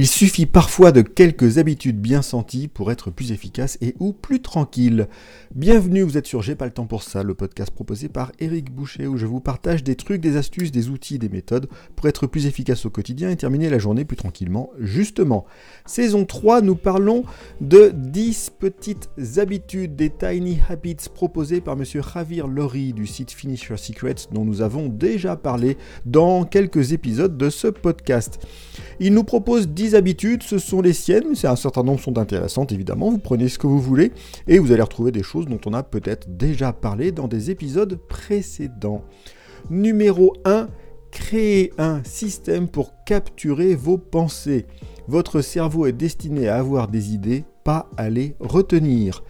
Il suffit parfois de quelques habitudes bien senties pour être plus efficace et ou plus tranquille. Bienvenue, vous êtes sur J'ai pas le temps pour ça, le podcast proposé par Eric Boucher où je vous partage des trucs, des astuces, des outils, des méthodes pour être plus efficace au quotidien et terminer la journée plus tranquillement, justement. Saison 3, nous parlons de 10 petites habitudes, des tiny habits proposées par monsieur Javier Lori du site Finish Your Secrets dont nous avons déjà parlé dans quelques épisodes de ce podcast. Il nous propose 10 habitudes, ce sont les siennes, mais un certain nombre sont intéressantes évidemment, vous prenez ce que vous voulez et vous allez retrouver des choses dont on a peut-être déjà parlé dans des épisodes précédents. Numéro 1, créez un système pour capturer vos pensées. Votre cerveau est destiné à avoir des idées, pas à les retenir.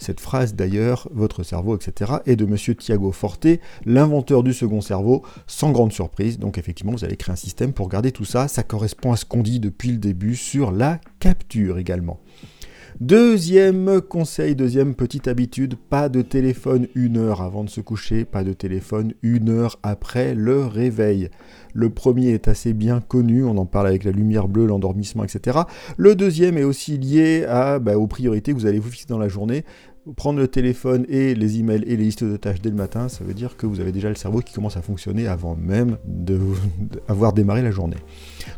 Cette phrase d'ailleurs, votre cerveau, etc., est de M. Thiago Forte, l'inventeur du second cerveau, sans grande surprise. Donc effectivement, vous allez créer un système pour garder tout ça. Ça correspond à ce qu'on dit depuis le début sur la capture également. Deuxième conseil, deuxième petite habitude, pas de téléphone une heure avant de se coucher, pas de téléphone une heure après le réveil. Le premier est assez bien connu, on en parle avec la lumière bleue, l'endormissement, etc. Le deuxième est aussi lié à, bah, aux priorités que vous allez vous fixer dans la journée. Prendre le téléphone et les emails et les listes de tâches dès le matin, ça veut dire que vous avez déjà le cerveau qui commence à fonctionner avant même d'avoir démarré la journée.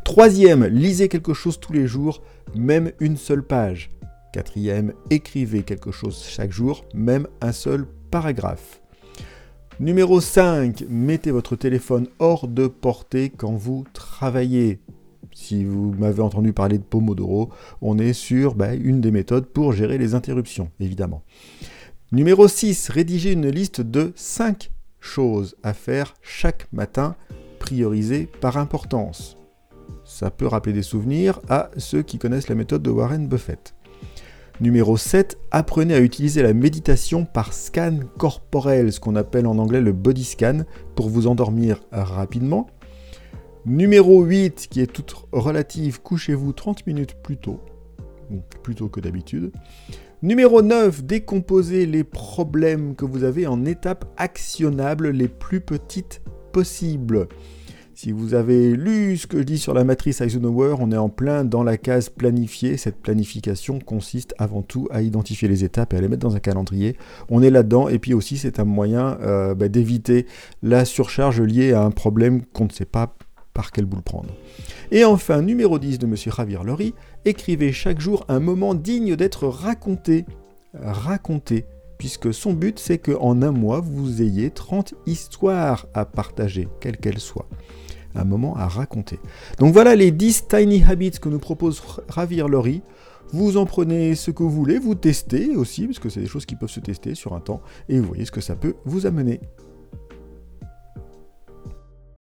Troisième, lisez quelque chose tous les jours, même une seule page. Quatrième, écrivez quelque chose chaque jour, même un seul paragraphe. Numéro 5, mettez votre téléphone hors de portée quand vous travaillez. Si vous m'avez entendu parler de Pomodoro, on est sur bah, une des méthodes pour gérer les interruptions, évidemment. Numéro 6, rédigez une liste de 5 choses à faire chaque matin, priorisées par importance. Ça peut rappeler des souvenirs à ceux qui connaissent la méthode de Warren Buffett. Numéro 7, apprenez à utiliser la méditation par scan corporel, ce qu'on appelle en anglais le body scan, pour vous endormir rapidement. Numéro 8, qui est toute relative, couchez-vous 30 minutes plus tôt, plus tôt que d'habitude. Numéro 9, décomposez les problèmes que vous avez en étapes actionnables les plus petites possibles. Si vous avez lu ce que je dis sur la matrice Eisenhower, on est en plein dans la case planifiée. Cette planification consiste avant tout à identifier les étapes et à les mettre dans un calendrier. On est là-dedans et puis aussi c'est un moyen euh, bah, d'éviter la surcharge liée à un problème qu'on ne sait pas par quel bout le prendre. Et enfin, numéro 10 de M. Javier Lori, écrivez chaque jour un moment digne d'être raconté. Raconté puisque son but c'est qu'en un mois vous ayez 30 histoires à partager, quelles qu'elles soient un moment à raconter. Donc voilà les 10 tiny habits que nous propose Ravir Lori. Vous en prenez ce que vous voulez, vous testez aussi, parce que c'est des choses qui peuvent se tester sur un temps, et vous voyez ce que ça peut vous amener.